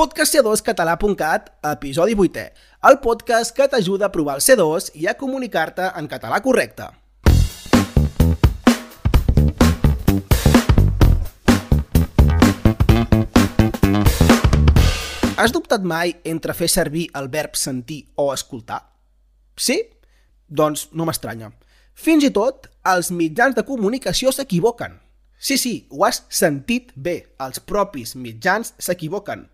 podcastc2català.cat, episodi 8è, el podcast que t'ajuda a provar el C2 i a comunicar-te en català correcte. Has dubtat mai entre fer servir el verb sentir o escoltar? Sí? Doncs no m'estranya. Fins i tot els mitjans de comunicació s'equivoquen. Sí, sí, ho has sentit bé. Els propis mitjans s'equivoquen.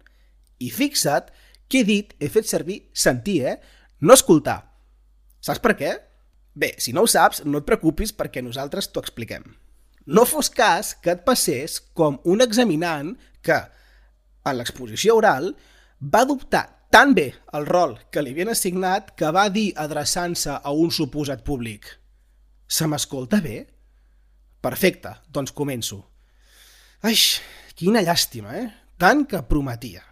I fixa't que he dit, he fet servir sentir, eh? No escoltar. Saps per què? Bé, si no ho saps, no et preocupis perquè nosaltres t'ho expliquem. No fos cas que et passés com un examinant que, en l'exposició oral, va adoptar tan bé el rol que li havien assignat que va dir adreçant-se a un suposat públic Se m'escolta bé? Perfecte, doncs començo. Ai, quina llàstima, eh? Tant que prometia.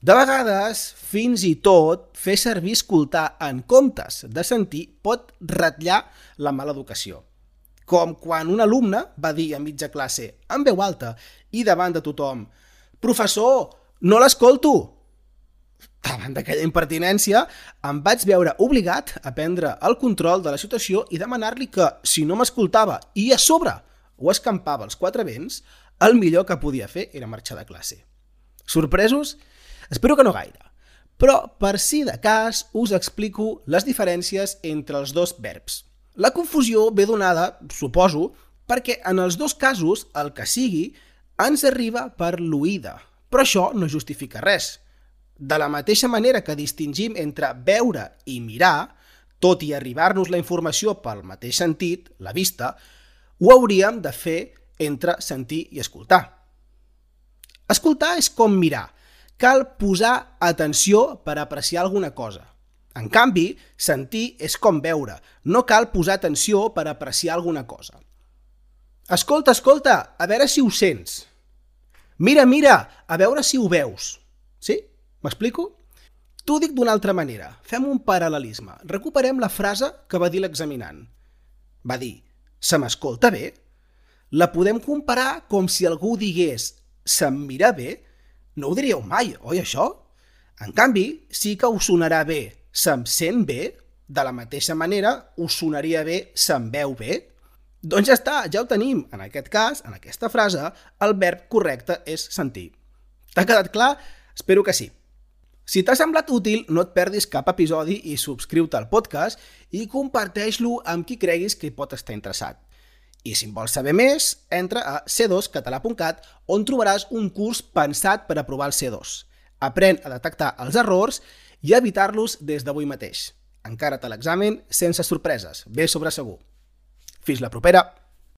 De vegades, fins i tot, fer servir escoltar en comptes de sentir pot ratllar la mala educació. Com quan un alumne va dir a mitja classe, en veu alta i davant de tothom, «Professor, no l'escolto!» Davant d'aquella impertinència, em vaig veure obligat a prendre el control de la situació i demanar-li que, si no m'escoltava i a sobre ho escampava als quatre vents, el millor que podia fer era marxar de classe. Sorpresos? Espero que no gaire. Però, per si de cas, us explico les diferències entre els dos verbs. La confusió ve donada, suposo, perquè en els dos casos el que sigui ens arriba per l'oïda, però això no justifica res. De la mateixa manera que distingim entre veure i mirar, tot i arribar-nos la informació pel mateix sentit, la vista, ho hauríem de fer entre sentir i escoltar. Escoltar és com mirar. Cal posar atenció per apreciar alguna cosa. En canvi, sentir és com veure. No cal posar atenció per apreciar alguna cosa. Escolta, escolta, a veure si ho sents. Mira, mira, a veure si ho veus. Sí? M'explico? T'ho dic d'una altra manera. Fem un paral·lelisme. Recuperem la frase que va dir l'examinant. Va dir, se m'escolta bé? La podem comparar com si algú digués se'm mira bé? No ho diríeu mai, oi això? En canvi, sí que us sonarà bé se'm sent bé, de la mateixa manera us sonaria bé se'm veu bé. Doncs ja està, ja ho tenim. En aquest cas, en aquesta frase, el verb correcte és sentir. T'ha quedat clar? Espero que sí. Si t'ha semblat útil, no et perdis cap episodi i subscriu-te al podcast i comparteix-lo amb qui creguis que pot estar interessat. I si en vols saber més, entra a c2català.cat on trobaràs un curs pensat per aprovar el C2. Aprèn a detectar els errors i evitar-los des d'avui mateix. Encara te l'examen sense sorpreses, bé sobre segur. Fins la propera!